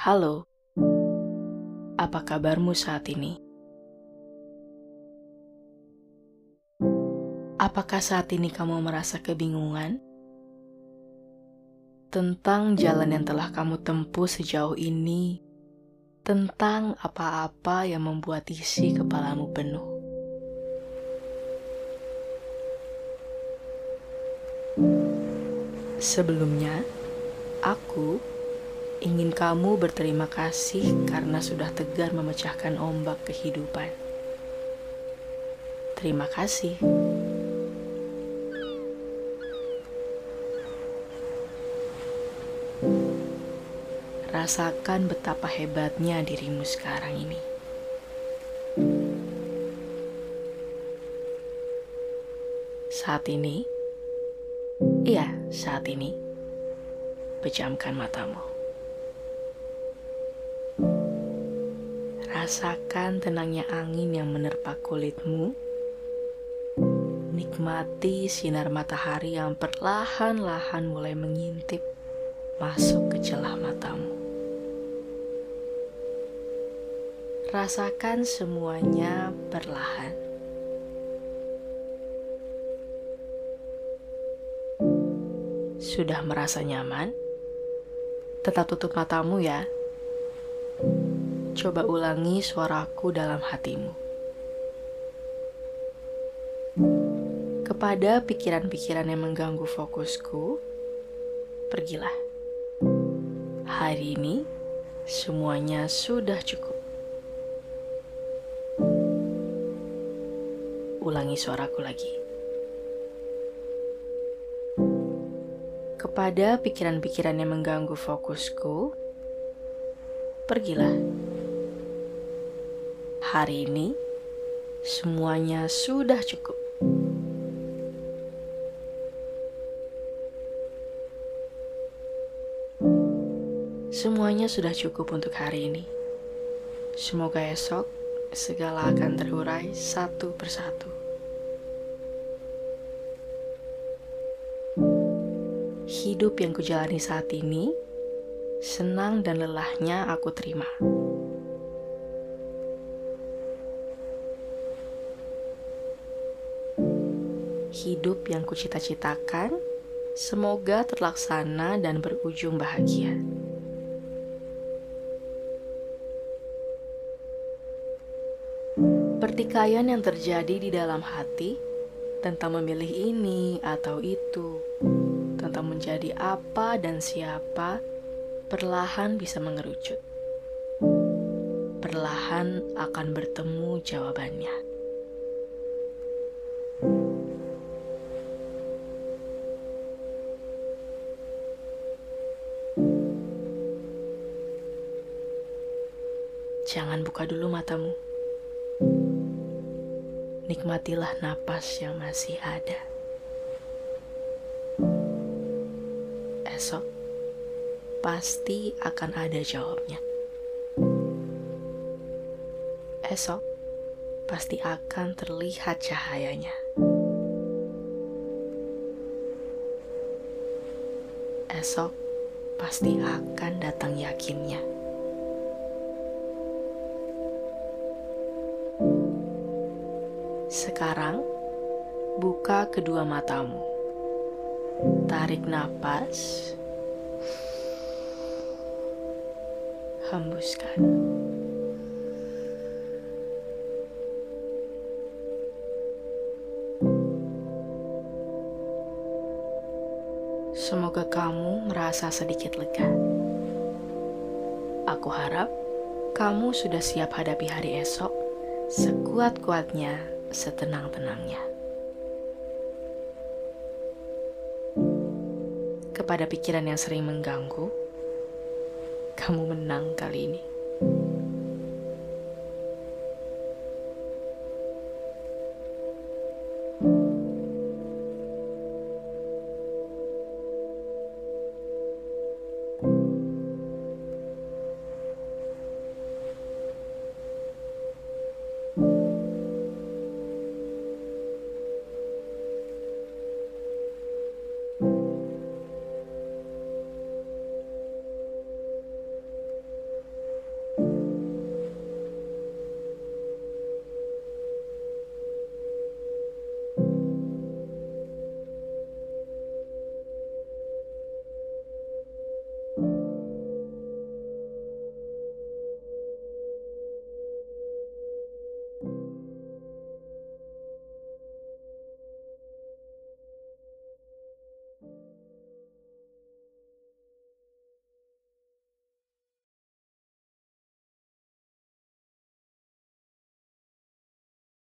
Halo, apa kabarmu saat ini? Apakah saat ini kamu merasa kebingungan tentang jalan yang telah kamu tempuh sejauh ini, tentang apa-apa yang membuat isi kepalamu penuh? Sebelumnya, aku ingin kamu berterima kasih karena sudah tegar memecahkan ombak kehidupan. Terima kasih. Rasakan betapa hebatnya dirimu sekarang ini. Saat ini, iya, saat ini, pejamkan matamu. Rasakan tenangnya angin yang menerpa kulitmu. Nikmati sinar matahari yang perlahan-lahan mulai mengintip masuk ke celah matamu. Rasakan semuanya perlahan. Sudah merasa nyaman? Tetap tutup matamu ya. Coba ulangi suaraku dalam hatimu. Kepada pikiran-pikiran yang mengganggu fokusku, pergilah. Hari ini semuanya sudah cukup. Ulangi suaraku lagi. Kepada pikiran-pikiran yang mengganggu fokusku, pergilah. Hari ini semuanya sudah cukup. Semuanya sudah cukup untuk hari ini. Semoga esok segala akan terurai satu persatu. Hidup yang kujalani saat ini, senang dan lelahnya aku terima. Hidup yang kucita-citakan, semoga terlaksana dan berujung bahagia. Pertikaian yang terjadi di dalam hati tentang memilih ini atau itu, tentang menjadi apa dan siapa, perlahan bisa mengerucut. Perlahan akan bertemu jawabannya. Jangan buka dulu matamu nikmatilah napas yang masih ada. Esok pasti akan ada jawabnya. Esok pasti akan terlihat cahayanya. Esok pasti akan datang yakinnya. Sekarang, buka kedua matamu. Tarik napas. Hembuskan. Semoga kamu merasa sedikit lega. Aku harap kamu sudah siap hadapi hari esok sekuat-kuatnya setenang-tenangnya. Kepada pikiran yang sering mengganggu, kamu menang kali ini.